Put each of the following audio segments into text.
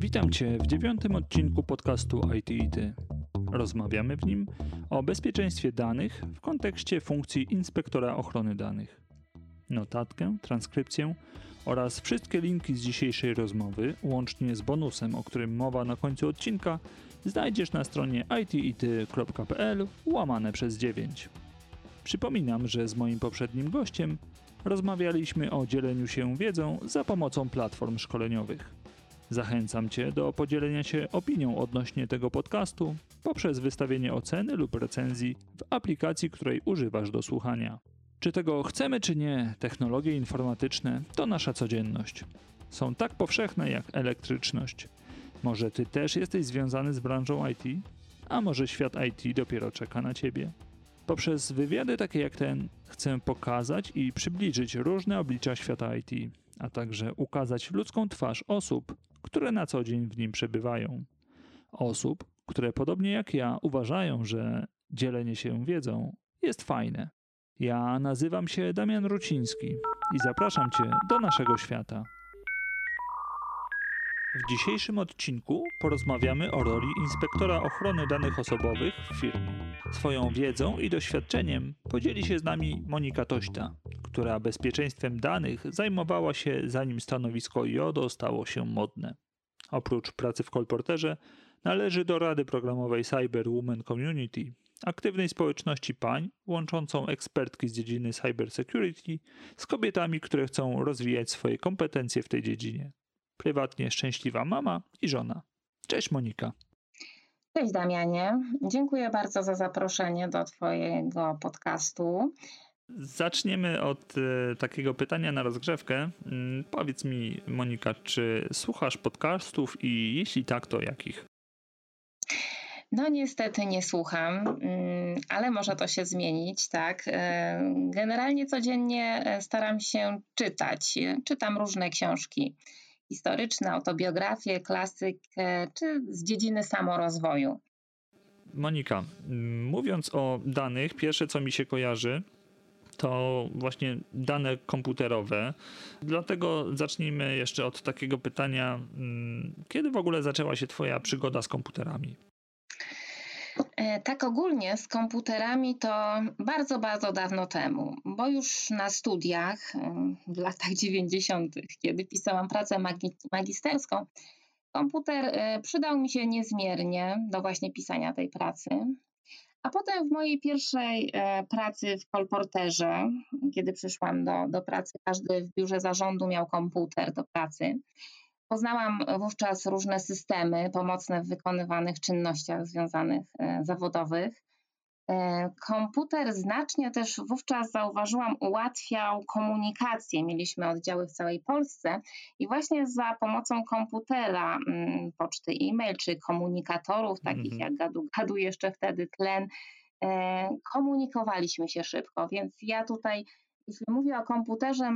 Witam Cię w dziewiątym odcinku podcastu IT i Ty. Rozmawiamy w nim o bezpieczeństwie danych w kontekście funkcji inspektora ochrony danych. Notatkę, transkrypcję oraz wszystkie linki z dzisiejszej rozmowy, łącznie z bonusem, o którym mowa na końcu odcinka, znajdziesz na stronie itity.pl łamane przez 9. Przypominam, że z moim poprzednim gościem rozmawialiśmy o dzieleniu się wiedzą za pomocą platform szkoleniowych. Zachęcam Cię do podzielenia się opinią odnośnie tego podcastu poprzez wystawienie oceny lub recenzji w aplikacji, której używasz do słuchania. Czy tego chcemy, czy nie, technologie informatyczne to nasza codzienność. Są tak powszechne jak elektryczność. Może Ty też jesteś związany z branżą IT? A może świat IT dopiero czeka na Ciebie? Poprzez wywiady takie jak ten chcę pokazać i przybliżyć różne oblicza świata IT, a także ukazać ludzką twarz osób, które na co dzień w nim przebywają. Osób, które podobnie jak ja uważają, że dzielenie się wiedzą jest fajne. Ja nazywam się Damian Ruciński i zapraszam Cię do naszego świata. W dzisiejszym odcinku porozmawiamy o roli inspektora ochrony danych osobowych w firmie. Swoją wiedzą i doświadczeniem podzieli się z nami Monika Tośta, która bezpieczeństwem danych zajmowała się zanim stanowisko JODO stało się modne. Oprócz pracy w kolporterze należy do Rady Programowej Cyber Women Community, aktywnej społeczności pań łączącą ekspertki z dziedziny cybersecurity z kobietami, które chcą rozwijać swoje kompetencje w tej dziedzinie. Prywatnie szczęśliwa mama i żona. Cześć Monika. Cześć Damianie. Dziękuję bardzo za zaproszenie do Twojego podcastu. Zaczniemy od e, takiego pytania na rozgrzewkę. Mm, powiedz mi, Monika, czy słuchasz podcastów i jeśli tak, to jakich? No niestety nie słucham, mm, ale może to się zmienić, tak. E, generalnie codziennie e, staram się czytać. Czytam różne książki historyczne, autobiografie, klasykę czy z dziedziny samorozwoju. Monika, mówiąc o danych, pierwsze co mi się kojarzy, to właśnie dane komputerowe. Dlatego zacznijmy jeszcze od takiego pytania: mm, kiedy w ogóle zaczęła się Twoja przygoda z komputerami? E, tak ogólnie z komputerami to bardzo, bardzo dawno temu, bo już na studiach e, w latach 90., kiedy pisałam pracę magisterską, komputer e, przydał mi się niezmiernie do właśnie pisania tej pracy. A potem w mojej pierwszej pracy w kolporterze, kiedy przyszłam do, do pracy, każdy w biurze zarządu miał komputer do pracy. Poznałam wówczas różne systemy pomocne w wykonywanych czynnościach związanych e, zawodowych. E, komputer znacznie też wówczas zauważyłam ułatwiał komunikację. Mieliśmy oddziały w całej Polsce i właśnie za pomocą komputera, mm, poczty e-mail czy komunikatorów, takich -hmm. jak gadu, gadu jeszcze wtedy tlen, e, komunikowaliśmy się szybko. Więc ja tutaj jeśli mówię o komputerze,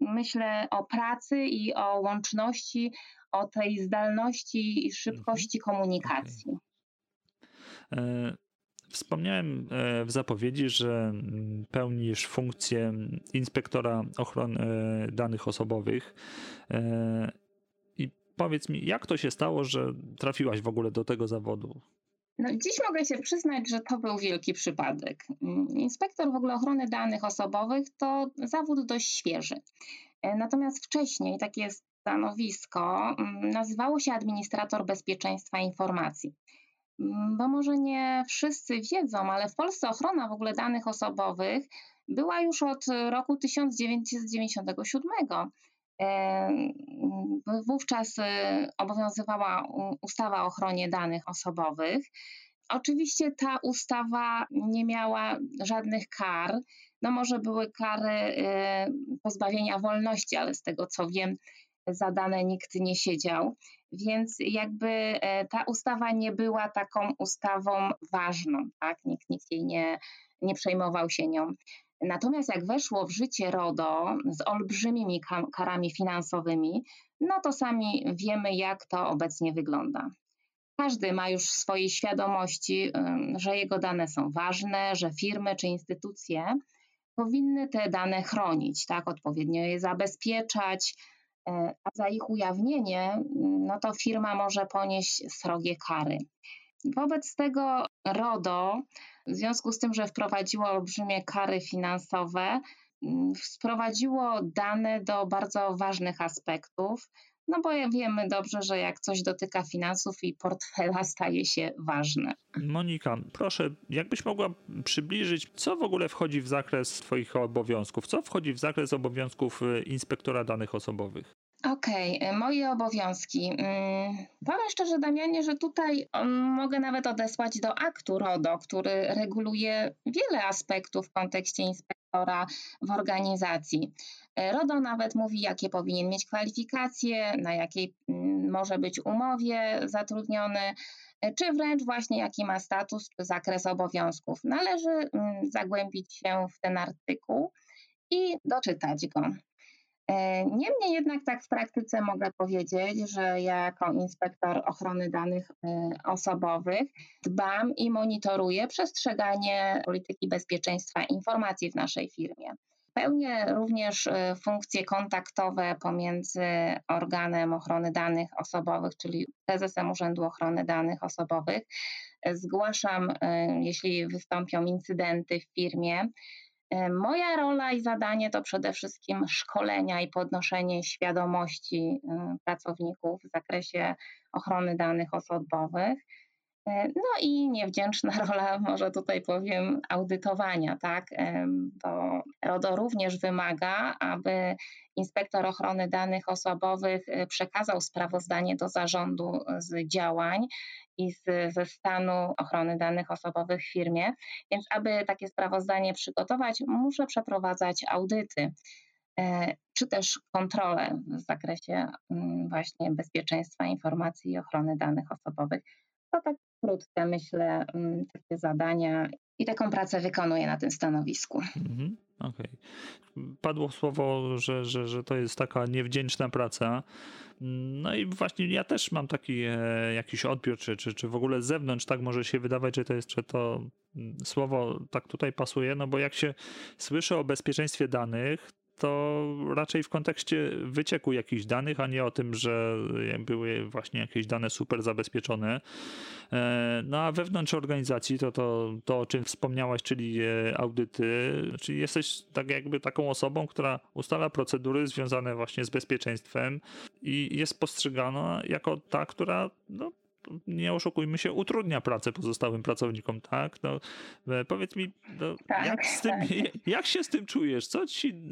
myślę o pracy i o łączności, o tej zdalności i szybkości mhm. komunikacji. Okay. E, wspomniałem e, w zapowiedzi, że pełnisz funkcję inspektora ochrony e, danych osobowych. I powiedz mi, jak to się stało, że trafiłaś w ogóle do tego zawodu? No, dziś mogę się przyznać, że to był wielki przypadek. Mm, inspektor w ogóle ochrony danych osobowych to zawód dość świeży. E, natomiast wcześniej takie stanowisko mm, nazywało się administrator bezpieczeństwa informacji. Mm, bo może nie wszyscy wiedzą, ale w Polsce ochrona w ogóle danych osobowych była już od roku 1997. E, wówczas e, obowiązywała ustawa o ochronie danych osobowych. Oczywiście ta ustawa nie miała żadnych kar. No może były kary e, pozbawienia wolności, ale z tego co wiem, za dane nikt nie siedział. Więc jakby ta ustawa nie była taką ustawą ważną, tak? Nikt, nikt jej nie, nie przejmował się nią. Natomiast jak weszło w życie RODO z olbrzymimi karami finansowymi, no to sami wiemy, jak to obecnie wygląda. Każdy ma już w swojej świadomości, że jego dane są ważne, że firmy czy instytucje powinny te dane chronić, tak, odpowiednio je zabezpieczać, a za ich ujawnienie no to firma może ponieść srogie kary. Wobec tego RODO, w związku z tym, że wprowadziło olbrzymie kary finansowe, wprowadziło dane do bardzo ważnych aspektów, no bo wiemy dobrze, że jak coś dotyka finansów i portfela staje się ważne. Monika, proszę, jakbyś mogła przybliżyć, co w ogóle wchodzi w zakres Twoich obowiązków? Co wchodzi w zakres obowiązków y, inspektora danych osobowych? Okej, okay, moje obowiązki. Mm, powiem szczerze, Damianie, że tutaj mm, mogę nawet odesłać do aktu RODO, który reguluje wiele aspektów w kontekście inspektora w organizacji. RODO nawet mówi, jakie powinien mieć kwalifikacje, na jakiej mm, może być umowie zatrudniony, czy wręcz właśnie jaki ma status czy zakres obowiązków. Należy zagłębić się w ten artykuł i doczytać go. Niemniej jednak tak w praktyce mogę powiedzieć, że ja jako inspektor ochrony danych e, osobowych dbam i monitoruję przestrzeganie polityki bezpieczeństwa informacji w naszej firmie. Pełnię również e, funkcje kontaktowe pomiędzy organem ochrony danych osobowych, czyli prezesem Urzędu Ochrony Danych Osobowych. Zgłaszam, jeśli wystąpią incydenty w firmie, moja rola i zadanie to przede wszystkim szkolenia i podnoszenie świadomości e, pracowników w zakresie ochrony danych osobowych. E, no i niewdzięczna rola, może tutaj powiem, audytowania, tak? Bo RODO również wymaga, aby inspektor ochrony danych osobowych przekazał sprawozdanie do zarządu z działań i z, ze stanu ochrony danych osobowych w firmie. Więc aby takie sprawozdanie przygotować, muszę przeprowadzać audyty e, czy też kontrolę w zakresie mm, właśnie bezpieczeństwa informacji i ochrony danych osobowych. To tak wkrótce, myślę, mm, takie zadania i taką pracę wykonuję na tym stanowisku. Mhm, Okej. Okay. Padło słowo, że, że, że to jest taka niewdzięczna praca. No i właśnie ja też mam taki e, jakiś odbiór, czy, czy, czy w ogóle z zewnątrz tak może się wydawać, że to jest, że to mm, słowo tak tutaj pasuje, no bo jak się słyszy o bezpieczeństwie danych, to raczej w kontekście wycieku jakichś danych, a nie o tym, że były właśnie jakieś dane super zabezpieczone. E, no a wewnątrz organizacji to, to, to o czym wspomniałaś, czyli e, audyty, czyli jesteś tak jakby taką osobą, która ustala procedury związane właśnie z bezpieczeństwem i jest postrzegana jako ta, która no, nie oszukujmy się, utrudnia pracę pozostałym pracownikom, tak? No, e, powiedz mi, no, tak, jak, tym, tak. jak się z tym czujesz? Co ci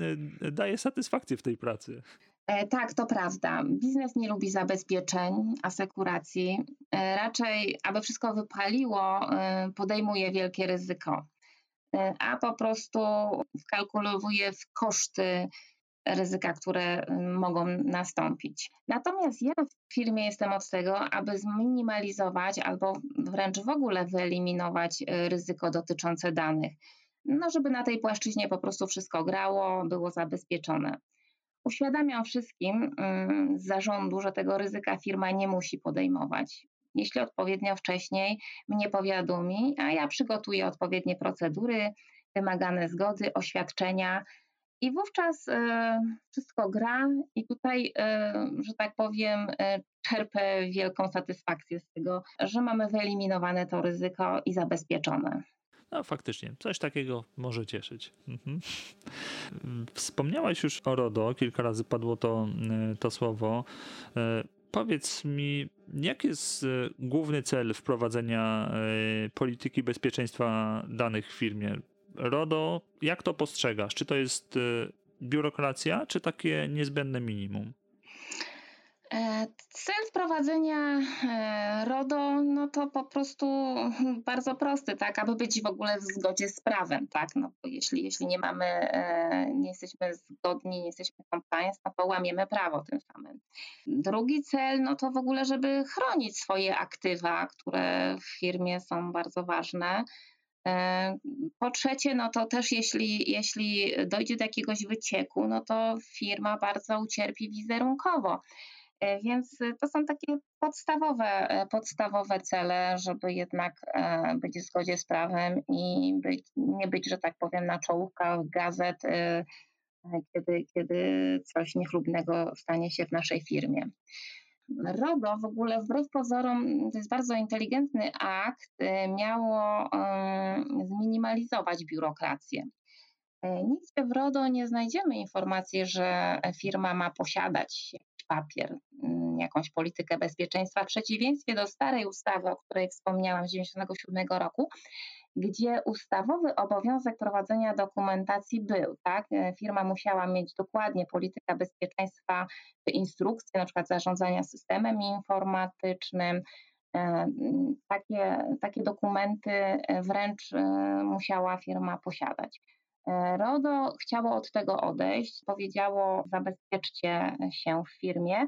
e, daje satysfakcję w tej pracy? E, tak, to prawda. Biznes nie lubi zabezpieczeń, asekuracji. Raczej, aby wszystko wypaliło, podejmuje wielkie ryzyko, a po prostu wkalkulowuje w koszty ryzyka, które y, mogą nastąpić. Natomiast ja w firmie jestem od tego, aby zminimalizować albo wręcz w ogóle wyeliminować y, ryzyko dotyczące danych. No, żeby na tej płaszczyźnie po prostu wszystko grało, było zabezpieczone. Uświadamiam wszystkim y, z zarządu, że tego ryzyka firma nie musi podejmować. Jeśli odpowiednio wcześniej mnie powiadomi, a ja przygotuję odpowiednie procedury, wymagane zgody, oświadczenia, i wówczas e, wszystko gra, i tutaj, e, że tak powiem, e, czerpę wielką satysfakcję z tego, że mamy wyeliminowane to ryzyko i zabezpieczone. No faktycznie, coś takiego może cieszyć. Mhm. Wspomniałaś już o RODO, kilka razy padło to, to słowo. Powiedz mi, jaki jest główny cel wprowadzenia polityki bezpieczeństwa danych w firmie? RODO, jak to postrzegasz? Czy to jest y, biurokracja, czy takie niezbędne minimum? E, cel wprowadzenia e, RODO, no to po prostu bardzo prosty, tak, aby być w ogóle w zgodzie z prawem, tak, no bo jeśli, jeśli nie mamy, e, nie jesteśmy zgodni, nie jesteśmy compliance, no to łamiemy prawo tym samym. Drugi cel, no to w ogóle, żeby chronić swoje aktywa, które w firmie są bardzo ważne, po trzecie, no to też jeśli, jeśli dojdzie do jakiegoś wycieku, no to firma bardzo ucierpi wizerunkowo. E, więc to są takie podstawowe, e, podstawowe cele, żeby jednak być w zgodzie z prawem i być, nie być, że tak powiem, na czołówkach gazet kiedy, kiedy coś niechlubnego stanie się w naszej firmie. RODO w ogóle wbrew pozorom to jest bardzo inteligentny akt, miało zminimalizować biurokrację. Nigdzie w RODO nie znajdziemy informacji, że firma ma posiadać papier, mm, jakąś politykę bezpieczeństwa, w przeciwieństwie do starej ustawy, o której wspomniałam z 1997 roku, gdzie ustawowy obowiązek prowadzenia dokumentacji był, tak? Firma musiała mieć dokładnie politykę bezpieczeństwa, instrukcje, na przykład zarządzania systemem informatycznym, e, takie, takie dokumenty wręcz e, musiała firma posiadać. E, RODO chciało od tego odejść, powiedziało: zabezpieczcie się w firmie,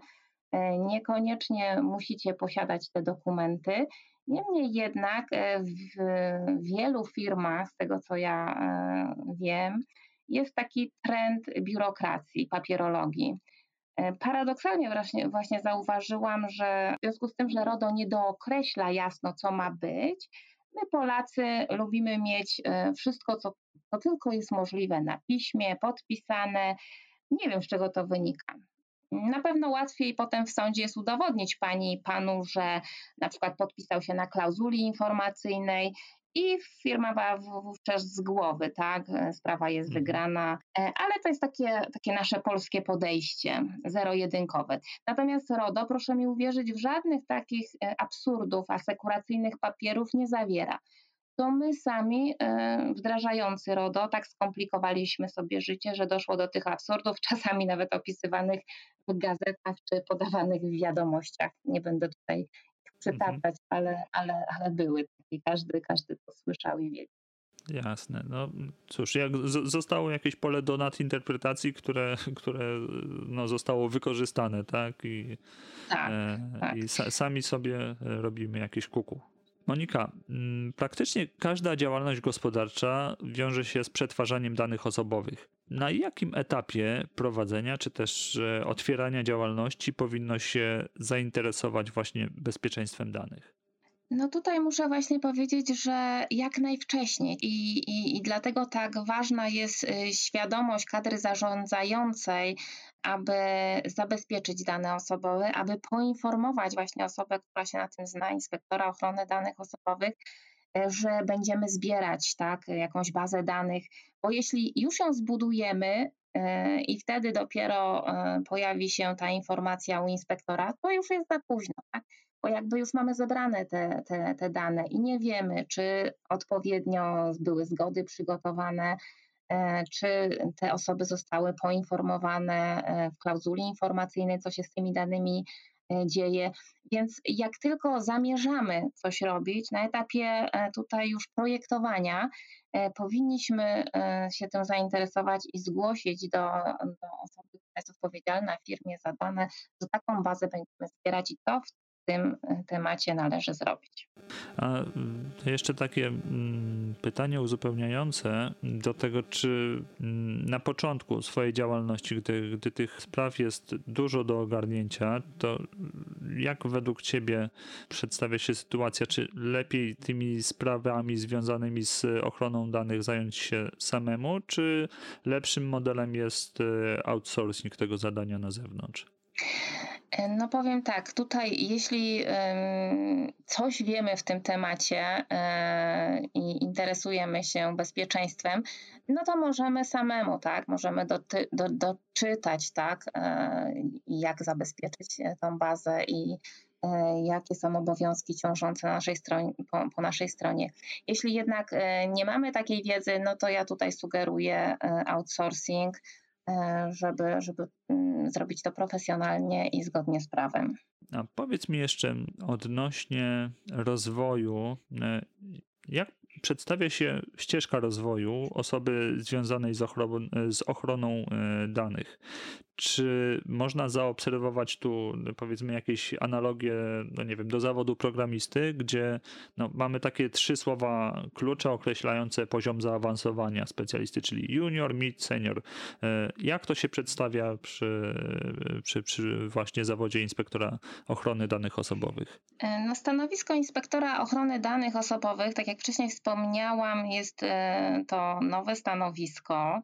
niekoniecznie musicie posiadać te dokumenty. Niemniej jednak e, w wielu firmach, z tego co ja e, wiem, jest taki trend biurokracji, papierologii. E, paradoksalnie właśnie, właśnie zauważyłam, że w związku z tym, że RODO nie dookreśla jasno, co ma być, my Polacy lubimy mieć wszystko, co, co tylko jest możliwe na piśmie, podpisane. Nie wiem, z czego to wynika. Na pewno łatwiej potem w sądzie jest udowodnić pani panu, że na przykład podpisał się na klauzuli informacyjnej i firma była wówczas z głowy, tak? Sprawa jest mhm. wygrana, e, ale to jest takie, takie nasze polskie podejście, zero-jedynkowe. Natomiast RODO, proszę mi uwierzyć, w żadnych takich e, absurdów asekuracyjnych papierów nie zawiera to my sami e, wdrażający RODO tak skomplikowaliśmy sobie życie, że doszło do tych absurdów, czasami nawet opisywanych w gazetach czy podawanych w wiadomościach. Nie będę tutaj przytaczać, mhm. ale, ale, ale były takie, każdy, każdy to słyszał i wiedział. Jasne. No cóż, jak zostało jakieś pole do nadinterpretacji, które, które no, zostało wykorzystane, tak? I, tak, e, tak. i sa, sami sobie robimy jakieś kuku. Monika, mm, praktycznie każda działalność gospodarcza wiąże się z przetwarzaniem danych osobowych. Na jakim etapie prowadzenia czy też otwierania działalności powinno się zainteresować właśnie bezpieczeństwem danych? No tutaj muszę właśnie powiedzieć, że jak najwcześniej i, i, i dlatego tak ważna jest y, świadomość kadry zarządzającej, aby zabezpieczyć dane osobowe, aby poinformować właśnie osobę, która się na tym zna, inspektora ochrony danych osobowych, że będziemy zbierać tak, jakąś bazę danych, bo jeśli już ją zbudujemy, y, i wtedy dopiero pojawi się ta informacja u inspektora, to już jest za późno. Tak? bo jakby już mamy zebrane te, te, te dane i nie wiemy, czy odpowiednio były zgody przygotowane, e, czy te osoby zostały poinformowane e, w klauzuli informacyjnej, co się z tymi danymi e, dzieje. Więc jak tylko zamierzamy coś robić na etapie tutaj już projektowania, powinniśmy się tym zainteresować i zgłosić do, do osoby, która jest odpowiedzialna w firmie za dane, że taką bazę będziemy zbierać i to w tym e, temacie należy zrobić. A jeszcze takie pytanie uzupełniające do tego, czy na początku swojej działalności, gdy, gdy tych spraw jest dużo do ogarnięcia, to jak według Ciebie przedstawia się sytuacja? Czy lepiej tymi sprawami związanymi z ochroną danych zająć się samemu, czy lepszym modelem jest e, outsourcing tego zadania na zewnątrz? E, no powiem tak, tutaj jeśli coś wiemy w tym temacie e, i interesujemy się bezpieczeństwem, no to możemy samemu, tak, możemy doty, do, doczytać, tak, e, jak zabezpieczyć tą bazę i jakie są obowiązki ciążące na naszej stronie, po, po, naszej stronie. Jeśli jednak nie mamy takiej wiedzy, no to ja tutaj sugeruję outsourcing, żeby, żeby mm, zrobić to profesjonalnie i zgodnie z prawem. A powiedz mi jeszcze odnośnie rozwoju, e, jak przedstawia się ścieżka rozwoju osoby związanej z z ochroną e, danych. Czy można zaobserwować tu, powiedzmy, jakieś analogie, no nie wiem, do zawodu programisty, gdzie no, mamy takie trzy słowa klucze określające poziom zaawansowania specjalisty, czyli junior, mid, senior. E, jak to się przedstawia przy, przy, przy właśnie zawodzie inspektora ochrony danych osobowych? E, no, stanowisko inspektora ochrony danych osobowych, tak jak wcześniej wspomniałam, jest e, to nowe stanowisko.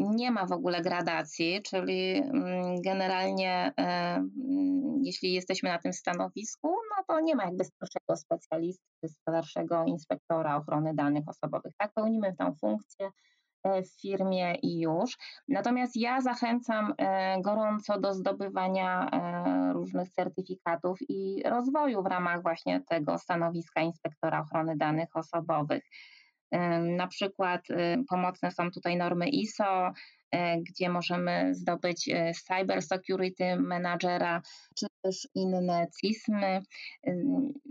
nie ma w ogóle gradacji, czyli mm, generalnie mm, jeśli jesteśmy na tym stanowisku, no to nie ma jakby starszego specjalisty, starszego inspektora ochrony danych osobowych. Tak, pełnimy tę funkcję E, w firmie i już. Natomiast ja zachęcam e, gorąco do zdobywania e, różnych certyfikatów i rozwoju w ramach właśnie tego stanowiska inspektora ochrony danych osobowych. Na przykład pomocne są tutaj normy ISO, gdzie możemy zdobyć Cyber Security Managera, czy też inne CISMy.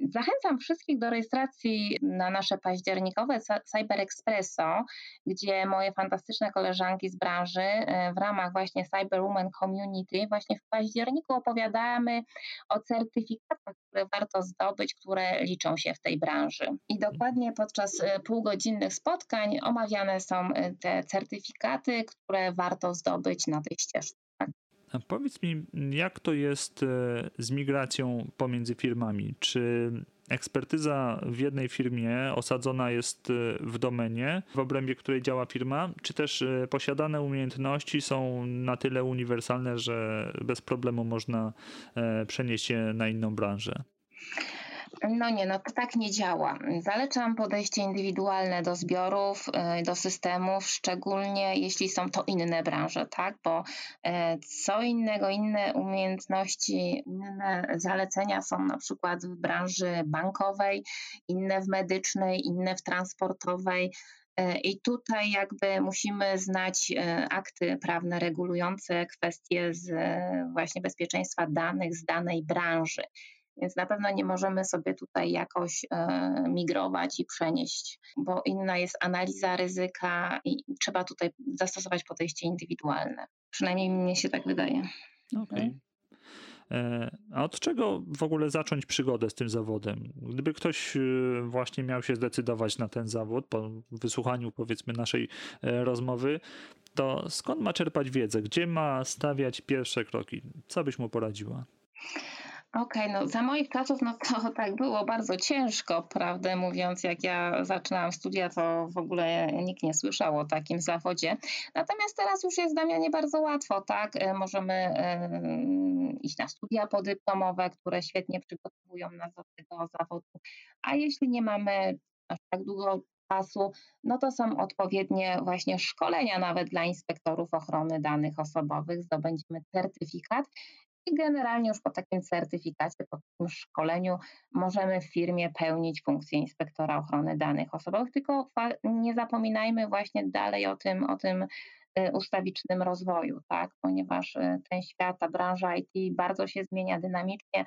Zachęcam wszystkich do rejestracji na nasze październikowe Cyber Expresso, gdzie moje fantastyczne koleżanki z branży w ramach właśnie Cyber Women Community właśnie w październiku opowiadamy o certyfikatach, które warto zdobyć, które liczą się w tej branży. I dokładnie podczas półgodzinnych spotkań omawiane są te certyfikaty, które warto zdobyć na tej ścieżce. A powiedz mi, jak to jest e, z migracją pomiędzy firmami? Czy ekspertyza w jednej firmie osadzona jest e, w domenie, w obrębie której działa firma, czy też e, posiadane umiejętności są na tyle uniwersalne, że bez problemu można przenieść je na inną branżę? No nie, no to tak nie działa. Zalecam podejście indywidualne do zbiorów, y, do systemów, szczególnie jeśli są to inne branże, tak? Bo e, co innego, inne umiejętności, inne zalecenia są na przykład w branży bankowej, inne w medycznej, inne w transportowej. E, I tutaj jakby musimy znać akty prawne regulujące kwestie z właśnie bezpieczeństwa danych z danej branży. Więc na pewno nie możemy sobie tutaj jakoś e, migrować i przenieść, bo inna jest analiza ryzyka i trzeba tutaj zastosować podejście indywidualne. Przynajmniej mnie się tak wydaje. Okej. Okay. E, a od czego w ogóle zacząć przygodę z tym zawodem? Gdyby ktoś e, właśnie miał się zdecydować na ten zawód po wysłuchaniu powiedzmy naszej rozmowy, to skąd ma czerpać wiedzę? Gdzie ma stawiać pierwsze kroki? Co byś mu poradziła? Okej, no za moich czasów no to tak było bardzo ciężko, prawdę mówiąc, jak ja zaczynałam studia, to w ogóle nikt nie słyszał o takim zawodzie. Natomiast teraz już jest Damianie bardzo łatwo, tak? E, możemy y, iść na studia podyplomowe, które świetnie przygotowują nas do tego zawodu. A jeśli nie mamy aż tak długo czasu, no to są odpowiednie właśnie szkolenia nawet dla inspektorów ochrony danych osobowych. Zdobędziemy certyfikat i generalnie już po takim certyfikacie, po takim szkoleniu możemy w firmie pełnić funkcję inspektora ochrony danych osobowych, tylko nie zapominajmy właśnie dalej o tym, o tym y, ustawicznym rozwoju, tak? ponieważ y, ten świat, ta branża IT bardzo się zmienia dynamicznie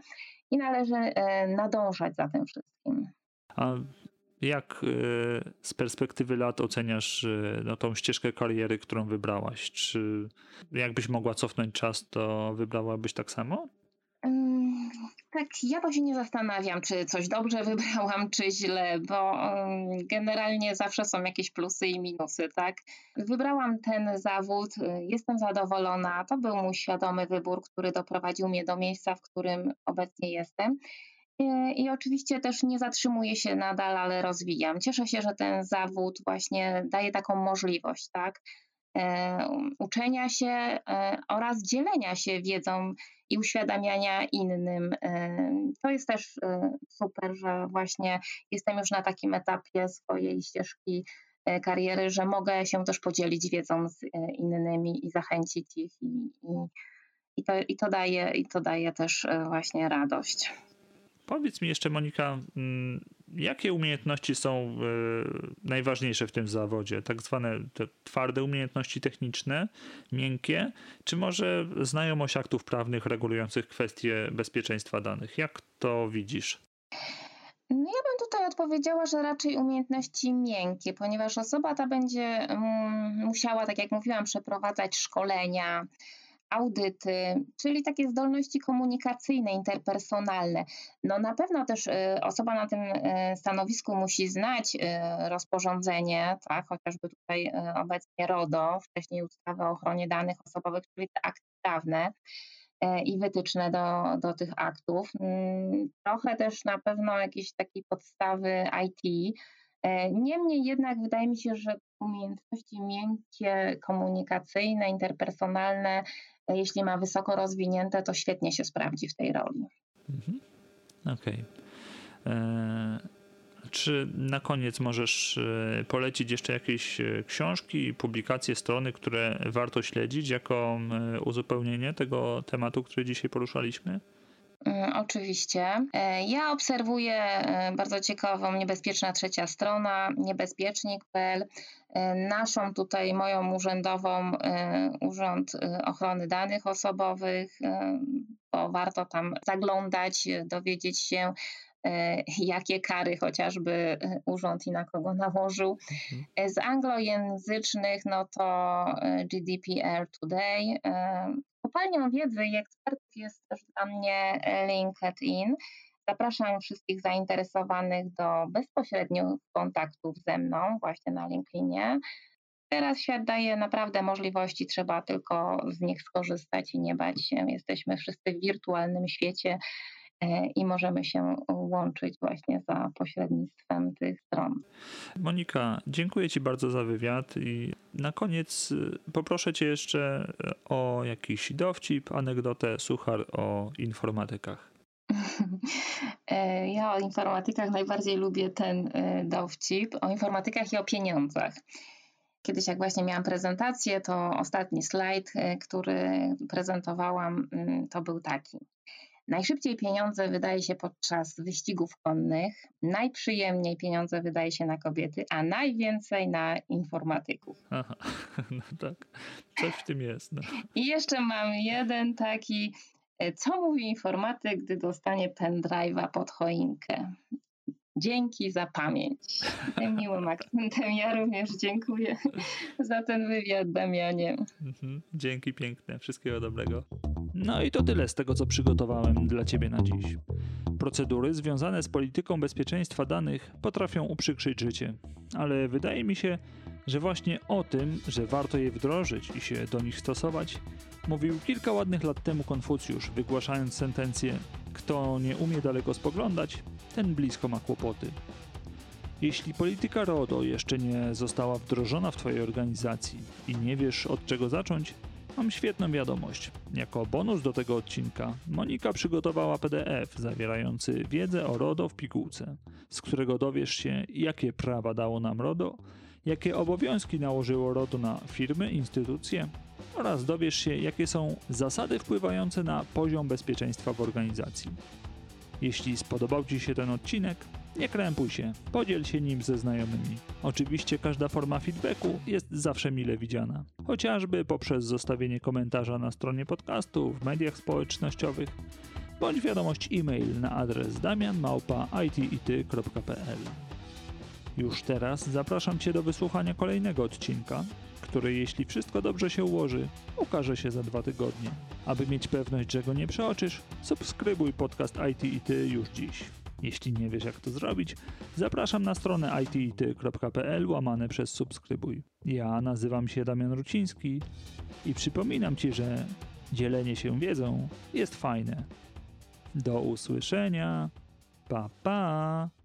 i należy y, nadążać za tym wszystkim. A jak z perspektywy lat oceniasz no, tą ścieżkę kariery, którą wybrałaś? Czy jakbyś mogła cofnąć czas, to wybrałabyś tak samo? Mm, tak, ja to się nie zastanawiam, czy coś dobrze wybrałam, czy źle, bo generalnie zawsze są jakieś plusy i minusy, tak? Wybrałam ten zawód, jestem zadowolona. To był mój świadomy wybór, który doprowadził mnie do miejsca, w którym obecnie jestem. E, I oczywiście też nie zatrzymuję się nadal, ale rozwijam. Cieszę się, że ten zawód właśnie daje taką możliwość, tak? E, uczenia się e, oraz dzielenia się wiedzą i uświadamiania innym. To jest też super, że właśnie jestem już na takim etapie swojej ścieżki kariery, że mogę się też podzielić wiedzą z innymi i zachęcić ich i, i, i, to, i, to, daje, i to daje też właśnie radość. Powiedz mi jeszcze, Monika, mm, jakie umiejętności są e, najważniejsze w tym zawodzie? Tak zwane twarde umiejętności techniczne, miękkie, czy może znajomość aktów prawnych regulujących kwestie bezpieczeństwa danych? Jak to widzisz? No ja bym tutaj odpowiedziała, że raczej umiejętności miękkie, ponieważ osoba ta będzie mm, musiała, tak jak mówiłam, przeprowadzać szkolenia, audyty, czyli takie zdolności komunikacyjne, interpersonalne. No na pewno też y, osoba na tym y, stanowisku musi znać y, rozporządzenie, tak, chociażby tutaj obecnie RODO, wcześniej ustawę o ochronie danych osobowych, czyli te akty prawne i wytyczne do, do tych aktów. Mm, trochę też na pewno jakieś takiej podstawy IT, Niemniej jednak wydaje mi się, że umiejętności miękkie, komunikacyjne, interpersonalne, jeśli ma wysoko rozwinięte, to świetnie się sprawdzi w tej roli. Mhm. Okej. Okay. Czy na koniec możesz e, polecić jeszcze jakieś e, książki, publikacje, strony, które warto śledzić jako e, uzupełnienie tego tematu, który dzisiaj poruszaliśmy? Mm, oczywiście. Ja obserwuję bardzo ciekawą, niebezpieczna trzecia strona, niebezpiecznik.pl. Naszą tutaj, moją urzędową, Urząd Ochrony Danych Osobowych, bo warto tam zaglądać, dowiedzieć się, E, jakie kary chociażby e, urząd i na kogo nałożył. Mhm. E, z anglojęzycznych, no to GDPR Today. Kopalnią wiedzy i ekspertów jest też dla mnie LinkedIn. Zapraszam wszystkich zainteresowanych do bezpośrednich kontaktów ze mną właśnie na LinkedInie. Teraz świat daje naprawdę możliwości, trzeba tylko z nich skorzystać i nie bać się. Jesteśmy wszyscy w wirtualnym świecie E, i możemy się łączyć właśnie za pośrednictwem tych stron. Monika, dziękuję Ci bardzo za wywiad i na koniec y, poproszę Cię jeszcze o jakiś dowcip, anegdotę, suchar o informatykach. E, ja o informatykach najbardziej lubię ten e, dowcip, o informatykach i o pieniądzach. Kiedyś, jak właśnie miałam prezentację, to ostatni slajd, który prezentowałam, mm, to był taki. Najszybciej pieniądze wydaje się podczas wyścigów konnych, najprzyjemniej pieniądze wydaje się na kobiety, a najwięcej na informatyków. Aha, no tak, coś w tym jest. No. I jeszcze mam jeden taki, e, co mówi informatyk, gdy dostanie pendrive'a pod choinkę? Dzięki za pamięć. Tym miłym akcentem ja również dziękuję za ten wywiad, Damianie. Mhm, dzięki piękne. Wszystkiego dobrego. No i to tyle z tego, co przygotowałem dla Ciebie na dziś. Procedury związane z polityką bezpieczeństwa danych potrafią uprzykrzyć życie, ale wydaje mi się, że właśnie o tym, że warto je wdrożyć i się do nich stosować, mówił kilka ładnych lat temu Konfucjusz, wygłaszając sentencję: Kto nie umie daleko spoglądać, ten blisko ma kłopoty. Jeśli polityka RODO jeszcze nie została wdrożona w Twojej organizacji i nie wiesz od czego zacząć, Mam świetną wiadomość. Jako bonus do tego odcinka Monika przygotowała PDF zawierający wiedzę o RODO w pigułce, z którego dowiesz się, jakie prawa dało nam RODO, jakie obowiązki nałożyło RODO na firmy, instytucje oraz dowiesz się, jakie są zasady wpływające na poziom bezpieczeństwa w organizacji. Jeśli spodobał Ci się ten odcinek, nie krępuj się, podziel się nim ze znajomymi. Oczywiście każda forma feedbacku jest zawsze mile widziana, chociażby poprzez zostawienie komentarza na stronie podcastu, w mediach społecznościowych, bądź wiadomość e-mail na adres damianmałpa.itity.pl. Już teraz zapraszam Cię do wysłuchania kolejnego odcinka, który jeśli wszystko dobrze się ułoży, ukaże się za dwa tygodnie. Aby mieć pewność, że go nie przeoczysz, subskrybuj podcast IT i Ty już dziś. Jeśli nie wiesz jak to zrobić, zapraszam na stronę itity.pl łamane przez subskrybuj. Ja nazywam się Damian Ruciński i przypominam Ci, że dzielenie się wiedzą jest fajne. Do usłyszenia. Pa pa!